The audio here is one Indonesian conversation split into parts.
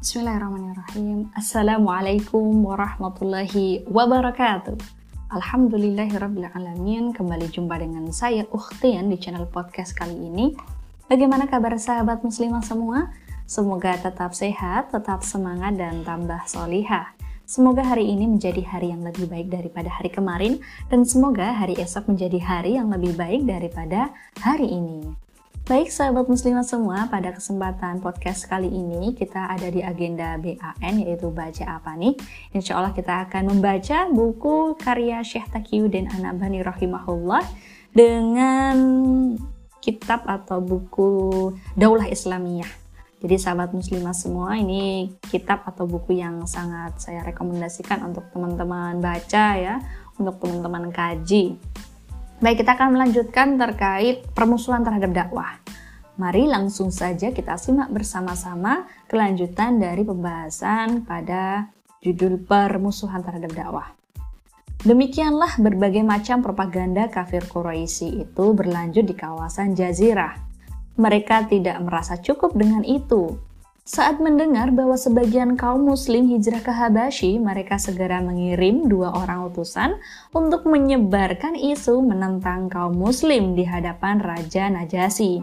Bismillahirrahmanirrahim. Assalamualaikum warahmatullahi wabarakatuh. Alhamdulillahirrabbilalamin. Kembali jumpa dengan saya Ukhtian di channel podcast kali ini. Bagaimana kabar sahabat muslimah semua? Semoga tetap sehat, tetap semangat, dan tambah solihah. Semoga hari ini menjadi hari yang lebih baik daripada hari kemarin, dan semoga hari esok menjadi hari yang lebih baik daripada hari ini. Baik sahabat muslimah semua, pada kesempatan podcast kali ini kita ada di agenda BAN yaitu baca apa nih? Insya Allah kita akan membaca buku karya Syekh Taqiyuddin Anabani rahimahullah dengan kitab atau buku Daulah Islamiyah. Jadi sahabat muslimah semua ini kitab atau buku yang sangat saya rekomendasikan untuk teman-teman baca ya, untuk teman-teman kaji. Baik, kita akan melanjutkan terkait permusuhan terhadap dakwah. Mari langsung saja kita simak bersama-sama kelanjutan dari pembahasan pada judul permusuhan terhadap dakwah. Demikianlah berbagai macam propaganda kafir Quraisy itu berlanjut di kawasan Jazirah. Mereka tidak merasa cukup dengan itu, saat mendengar bahwa sebagian kaum muslim hijrah ke Habasyi, mereka segera mengirim dua orang utusan untuk menyebarkan isu menentang kaum muslim di hadapan Raja Najasyi.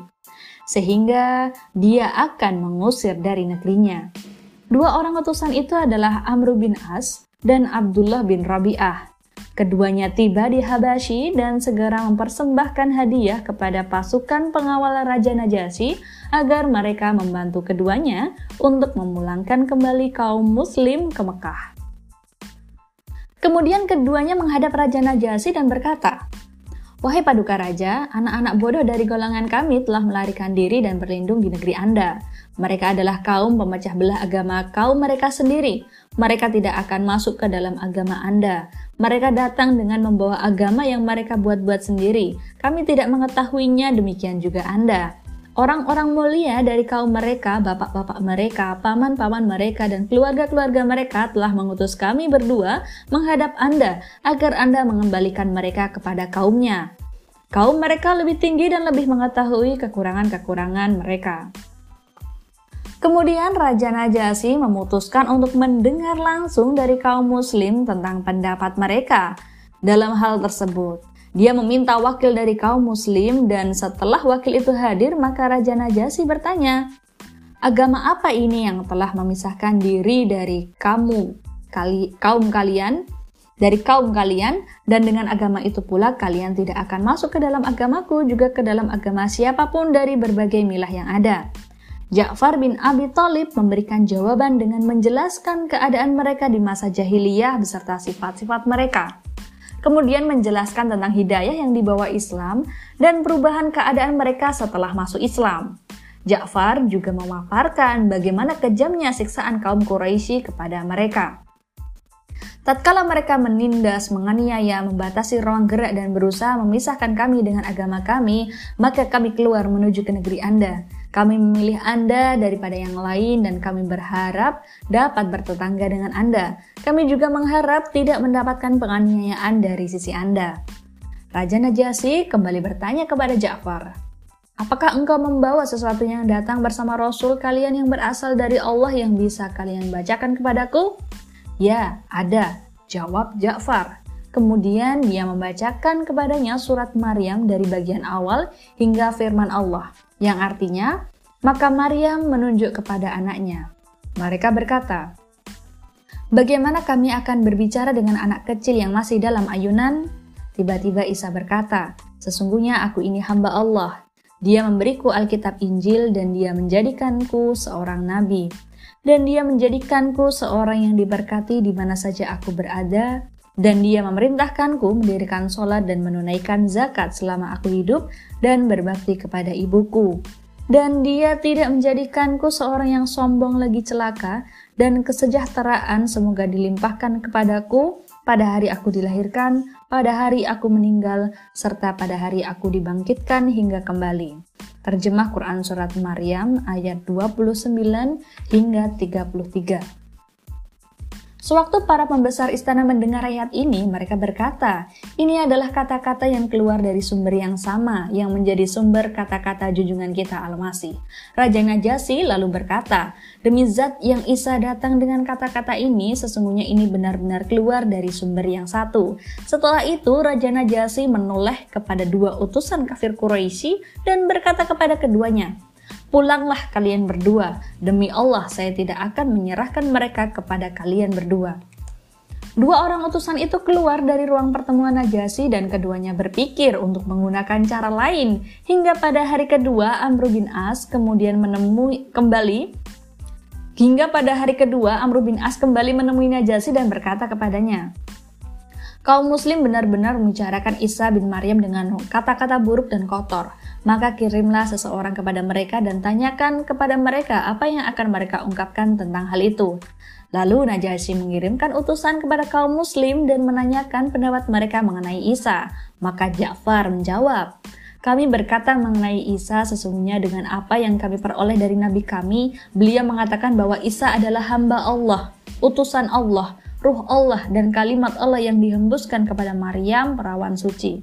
Sehingga dia akan mengusir dari negerinya. Dua orang utusan itu adalah Amr bin As dan Abdullah bin Rabi'ah. Keduanya tiba di Habasyi dan segera mempersembahkan hadiah kepada pasukan pengawal Raja Najasyi agar mereka membantu keduanya untuk memulangkan kembali kaum muslim ke Mekah. Kemudian keduanya menghadap Raja Najasyi dan berkata, Wahai Paduka Raja, anak-anak bodoh dari golongan kami telah melarikan diri dan berlindung di negeri Anda. Mereka adalah kaum pemecah belah agama kaum mereka sendiri. Mereka tidak akan masuk ke dalam agama Anda. Mereka datang dengan membawa agama yang mereka buat-buat sendiri. Kami tidak mengetahuinya, demikian juga Anda. Orang-orang mulia dari kaum mereka, bapak-bapak mereka, paman-paman mereka, dan keluarga-keluarga mereka telah mengutus kami berdua menghadap Anda agar Anda mengembalikan mereka kepada kaumnya. Kaum mereka lebih tinggi dan lebih mengetahui kekurangan-kekurangan mereka. Kemudian Raja Najasyi memutuskan untuk mendengar langsung dari kaum muslim tentang pendapat mereka. Dalam hal tersebut, dia meminta wakil dari kaum muslim dan setelah wakil itu hadir maka Raja Najasyi bertanya, Agama apa ini yang telah memisahkan diri dari kamu, kali, kaum kalian, dari kaum kalian, dan dengan agama itu pula kalian tidak akan masuk ke dalam agamaku, juga ke dalam agama siapa pun dari berbagai milah yang ada. Ja'far bin Abi Thalib memberikan jawaban dengan menjelaskan keadaan mereka di masa jahiliyah beserta sifat-sifat mereka. Kemudian menjelaskan tentang hidayah yang dibawa Islam dan perubahan keadaan mereka setelah masuk Islam. Ja'far juga memaparkan bagaimana kejamnya siksaan kaum Quraisy kepada mereka. Tatkala mereka menindas, menganiaya, membatasi ruang gerak dan berusaha memisahkan kami dengan agama kami, maka kami keluar menuju ke negeri Anda. Kami memilih Anda daripada yang lain dan kami berharap dapat bertetangga dengan Anda. Kami juga mengharap tidak mendapatkan penganiayaan dari sisi Anda. Raja Najasyi kembali bertanya kepada Ja'far, Apakah engkau membawa sesuatu yang datang bersama Rasul kalian yang berasal dari Allah yang bisa kalian bacakan kepadaku? Ya, ada, jawab Ja'far. Kemudian dia membacakan kepadanya surat Maryam dari bagian awal hingga firman Allah yang artinya, maka Maryam menunjuk kepada anaknya. Mereka berkata, Bagaimana kami akan berbicara dengan anak kecil yang masih dalam ayunan? Tiba-tiba Isa berkata, Sesungguhnya aku ini hamba Allah. Dia memberiku Alkitab Injil dan dia menjadikanku seorang nabi. Dan dia menjadikanku seorang yang diberkati di mana saja aku berada dan dia memerintahkanku mendirikan sholat dan menunaikan zakat selama aku hidup dan berbakti kepada ibuku. Dan dia tidak menjadikanku seorang yang sombong lagi celaka dan kesejahteraan semoga dilimpahkan kepadaku pada hari aku dilahirkan, pada hari aku meninggal, serta pada hari aku dibangkitkan hingga kembali. Terjemah Quran Surat Maryam ayat 29 hingga 33. Sewaktu para pembesar istana mendengar ayat ini, mereka berkata, ini adalah kata-kata yang keluar dari sumber yang sama, yang menjadi sumber kata-kata junjungan kita Al-Masih. Raja Najasi lalu berkata, demi zat yang Isa datang dengan kata-kata ini, sesungguhnya ini benar-benar keluar dari sumber yang satu. Setelah itu, Raja Najasi menoleh kepada dua utusan kafir Quraisy dan berkata kepada keduanya, Pulanglah kalian berdua, demi Allah saya tidak akan menyerahkan mereka kepada kalian berdua. Dua orang utusan itu keluar dari ruang pertemuan Najasi dan keduanya berpikir untuk menggunakan cara lain. Hingga pada hari kedua Amr bin As kemudian menemui kembali Hingga pada hari kedua Amr bin As kembali menemui Najasi dan berkata kepadanya, Kaum muslim benar-benar membicarakan Isa bin Maryam dengan kata-kata buruk dan kotor. Maka kirimlah seseorang kepada mereka dan tanyakan kepada mereka apa yang akan mereka ungkapkan tentang hal itu. Lalu Najasyi mengirimkan utusan kepada kaum muslim dan menanyakan pendapat mereka mengenai Isa. Maka Ja'far menjawab, kami berkata mengenai Isa sesungguhnya dengan apa yang kami peroleh dari nabi kami, beliau mengatakan bahwa Isa adalah hamba Allah, utusan Allah, ruh Allah dan kalimat Allah yang dihembuskan kepada Maryam perawan suci.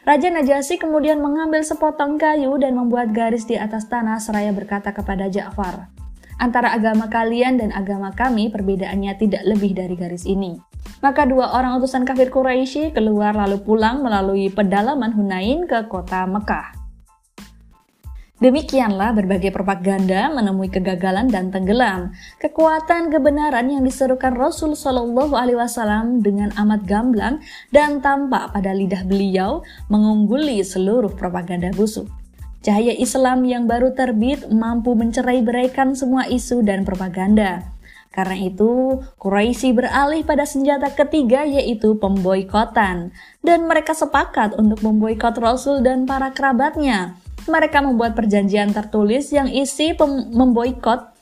Raja Najasyi kemudian mengambil sepotong kayu dan membuat garis di atas tanah seraya berkata kepada Ja'far, Antara agama kalian dan agama kami perbedaannya tidak lebih dari garis ini. Maka dua orang utusan kafir Quraisy keluar lalu pulang melalui pedalaman Hunain ke kota Mekah. Demikianlah berbagai propaganda menemui kegagalan dan tenggelam. Kekuatan kebenaran yang diserukan Rasul Shallallahu Alaihi Wasallam dengan amat gamblang dan tampak pada lidah beliau mengungguli seluruh propaganda busuk. Cahaya Islam yang baru terbit mampu mencerai beraikan semua isu dan propaganda. Karena itu, Quraisy beralih pada senjata ketiga yaitu pemboikotan. Dan mereka sepakat untuk memboikot Rasul dan para kerabatnya mereka membuat perjanjian tertulis yang isi memboikot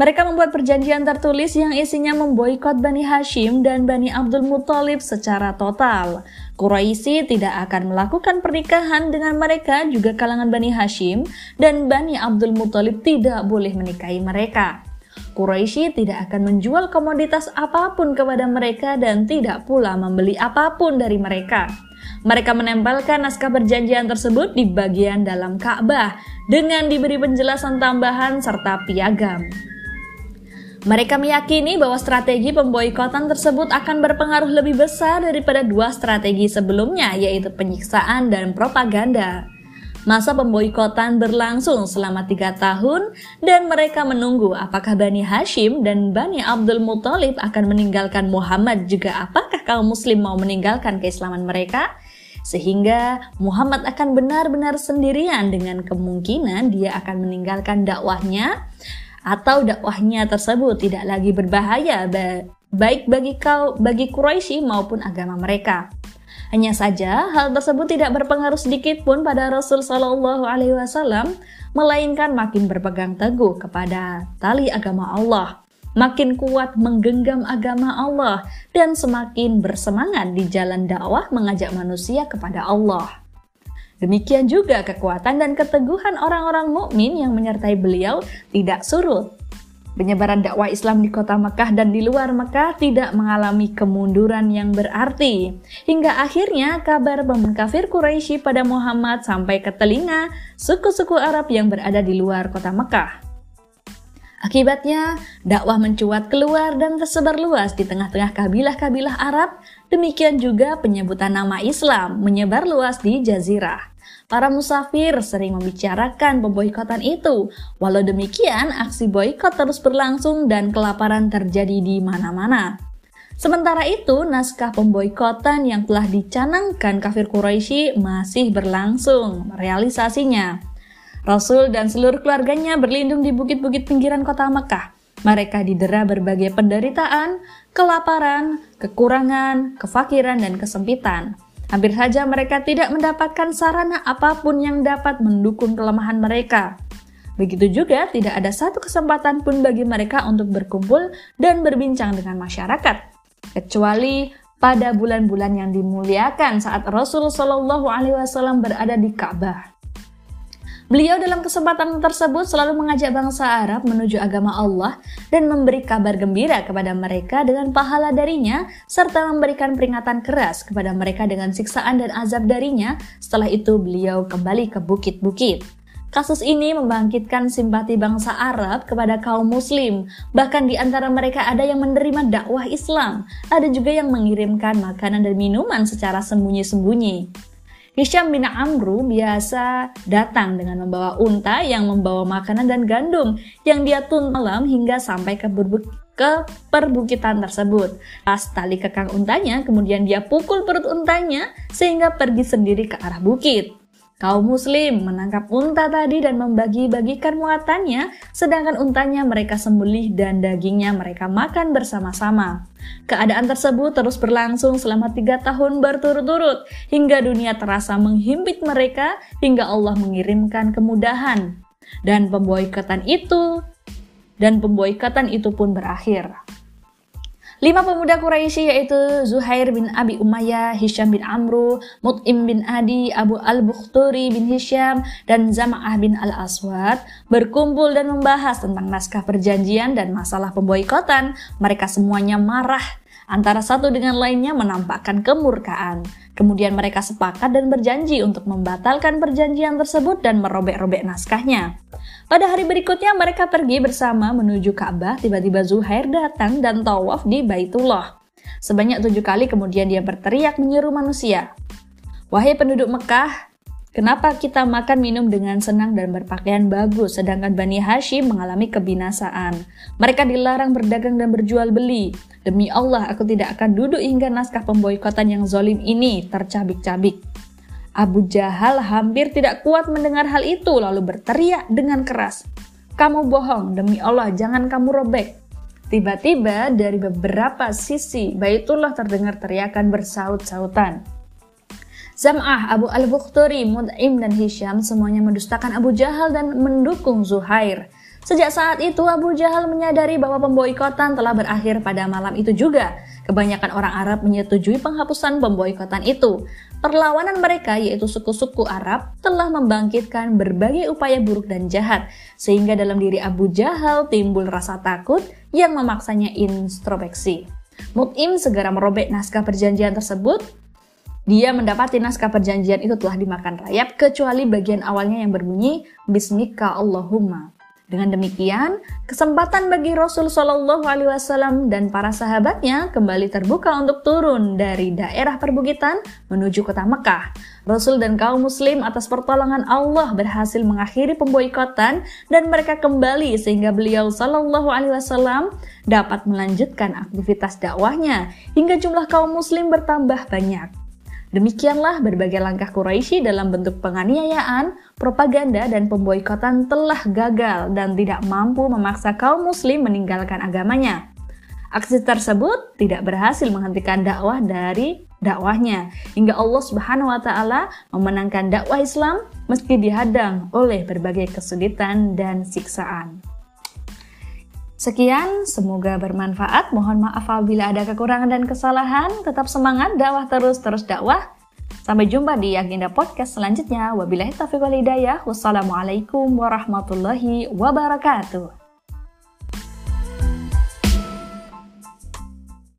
mereka membuat perjanjian tertulis yang isinya memboikot Bani Hashim dan Bani Abdul Muthalib secara total. Quraisy tidak akan melakukan pernikahan dengan mereka juga kalangan Bani Hashim dan Bani Abdul Muthalib tidak boleh menikahi mereka. Quraisy tidak akan menjual komoditas apa pun kepada mereka dan tidak pula membeli apa pun dari mereka. Mereka menempelkan naskah perjanjian tersebut di bagian dalam Ka'bah dengan diberi penjelasan tambahan serta piagam. Mereka meyakini bahwa strategi pemboikotan tersebut akan berpengaruh lebih besar daripada dua strategi sebelumnya, yaitu penyiksaan dan propaganda. Masa pemboikotan berlangsung selama tiga tahun dan mereka menunggu apakah Bani Hashim dan Bani Abdul Muthalib akan meninggalkan Muhammad juga apakah kaum muslim mau meninggalkan keislaman mereka sehingga Muhammad akan benar-benar sendirian dengan kemungkinan dia akan meninggalkan dakwahnya atau dakwahnya tersebut tidak lagi berbahaya baik bagi kau bagi Quraisy maupun agama mereka. Hanya saja hal tersebut tidak berpengaruh sedikit pun pada Rasul Shallallahu Alaihi Wasallam, melainkan makin berpegang teguh kepada tali agama Allah, makin kuat menggenggam agama Allah, dan semakin bersemangat di jalan dakwah mengajak manusia kepada Allah. Demikian juga kekuatan dan keteguhan orang-orang mukmin yang menyertai beliau tidak surut Penyebaran dakwah Islam di kota Mekah dan di luar Mekah tidak mengalami kemunduran yang berarti. Hingga akhirnya kabar kafir Quraisy pada Muhammad sampai ke telinga suku-suku Arab yang berada di luar kota Mekah. Akibatnya, dakwah mencuat keluar dan tersebar luas di tengah-tengah kabilah-kabilah Arab. Demikian juga penyebutan nama Islam menyebar luas di Jazirah. Para musafir sering membicarakan pemboikotan itu. Walau demikian, aksi boikot terus berlangsung dan kelaparan terjadi di mana-mana. Sementara itu, naskah pemboikotan yang telah dicanangkan kafir Quraisy masih berlangsung realisasinya. Rasul dan seluruh keluarganya berlindung di bukit-bukit pinggiran kota Mekah. Mereka didera berbagai penderitaan, kelaparan, kekurangan, kefakiran, dan kesempitan. Hampir saja mereka tidak mendapatkan sarana apa pun yang dapat mendukung kelemahan mereka. Begitu juga tidak ada satu kesempatan pun bagi mereka untuk berkumpul dan berbincang dengan masyarakat, kecuali pada bulan-bulan yang dimuliakan saat Rasul Shallallahu Alaihi Wasallam berada di Ka'bah. Beliau dalam kesempatan tersebut selalu mengajak bangsa Arab menuju agama Allah dan memberi kabar gembira kepada mereka dengan pahala darinya serta memberikan peringatan keras kepada mereka dengan siksaan dan azab darinya. Setelah itu beliau kembali ke bukit-bukit. Kasus ini membangkitkan simpati bangsa Arab kepada kaum muslim. Bahkan di antara mereka ada yang menerima dakwah Islam. Ada juga yang mengirimkan makanan dan minuman secara sembunyi-sembunyi. Hisham bin Amru biasa datang dengan membawa unta yang membawa makanan dan gandum yang dia tun malam hingga sampai ke ke perbukitan tersebut. Pas tali kekang untanya, kemudian dia pukul perut untanya sehingga pergi sendiri ke arah bukit. Kaum muslim menangkap unta tadi dan membagi-bagikan muatannya, sedangkan untanya mereka sembelih dan dagingnya mereka makan bersama-sama. Keadaan tersebut terus berlangsung selama tiga tahun berturut-turut, hingga dunia terasa menghimpit mereka, hingga Allah mengirimkan kemudahan. Dan pemboikotan itu, dan pemboikotan itu pun berakhir. Lima pemuda Quraisy yaitu Zuhair bin Abi Umayyah, Hisham bin Amru, Mut'im bin Adi, Abu Al-Bukhturi bin Hisham, dan Zama'ah bin Al-Aswad berkumpul dan membahas tentang naskah perjanjian dan masalah pemboikotan. Mereka semuanya marah antara satu dengan lainnya menampakkan kemurkaan. Kemudian mereka sepakat dan berjanji untuk membatalkan perjanjian tersebut dan merobek-robek naskahnya. Pada hari berikutnya mereka pergi bersama menuju Ka'bah, tiba-tiba Zuhair datang dan tawaf di Baitullah. Sebanyak tujuh kali kemudian dia berteriak menyeru manusia. Wahai penduduk Mekah, Kenapa kita makan minum dengan senang dan berpakaian bagus, sedangkan Bani Hashim mengalami kebinasaan? Mereka dilarang berdagang dan berjual beli. Demi Allah, aku tidak akan duduk hingga naskah pemboikotan yang zolim ini tercabik-cabik. Abu Jahal hampir tidak kuat mendengar hal itu, lalu berteriak dengan keras. Kamu bohong, demi Allah, jangan kamu robek. Tiba-tiba dari beberapa sisi Baitullah terdengar teriakan bersaut-sautan. Zam'ah, Abu Al-Bukhturi, Mud'im, dan Hisham semuanya mendustakan Abu Jahal dan mendukung Zuhair. Sejak saat itu Abu Jahal menyadari bahwa pemboikotan telah berakhir pada malam itu juga. Kebanyakan orang Arab menyetujui penghapusan pemboikotan itu. Perlawanan mereka yaitu suku-suku Arab telah membangkitkan berbagai upaya buruk dan jahat sehingga dalam diri Abu Jahal timbul rasa takut yang memaksanya introspeksi. Mut'im segera merobek naskah perjanjian tersebut dia mendapati naskah perjanjian itu telah dimakan rayap kecuali bagian awalnya yang berbunyi Bismika Allahumma. Dengan demikian, kesempatan bagi Rasul Shallallahu Alaihi Wasallam dan para sahabatnya kembali terbuka untuk turun dari daerah perbukitan menuju kota Mekah. Rasul dan kaum Muslim atas pertolongan Allah berhasil mengakhiri pemboikotan dan mereka kembali sehingga beliau Shallallahu Alaihi Wasallam dapat melanjutkan aktivitas dakwahnya hingga jumlah kaum Muslim bertambah banyak. Demikianlah berbagai langkah Quraisy dalam bentuk penganiayaan, propaganda, dan pemboikotan telah gagal dan tidak mampu memaksa kaum muslim meninggalkan agamanya. Aksi tersebut tidak berhasil menghentikan dakwah dari dakwahnya hingga Allah Subhanahu wa taala memenangkan dakwah Islam meski dihadang oleh berbagai kesulitan dan siksaan. Sekian, semoga bermanfaat. Mohon maaf apabila ada kekurangan dan kesalahan. Tetap semangat, dakwah terus, terus dakwah. Sampai jumpa di agenda podcast selanjutnya. Wabillahi taufiq wal hidayah. Wassalamualaikum warahmatullahi wabarakatuh.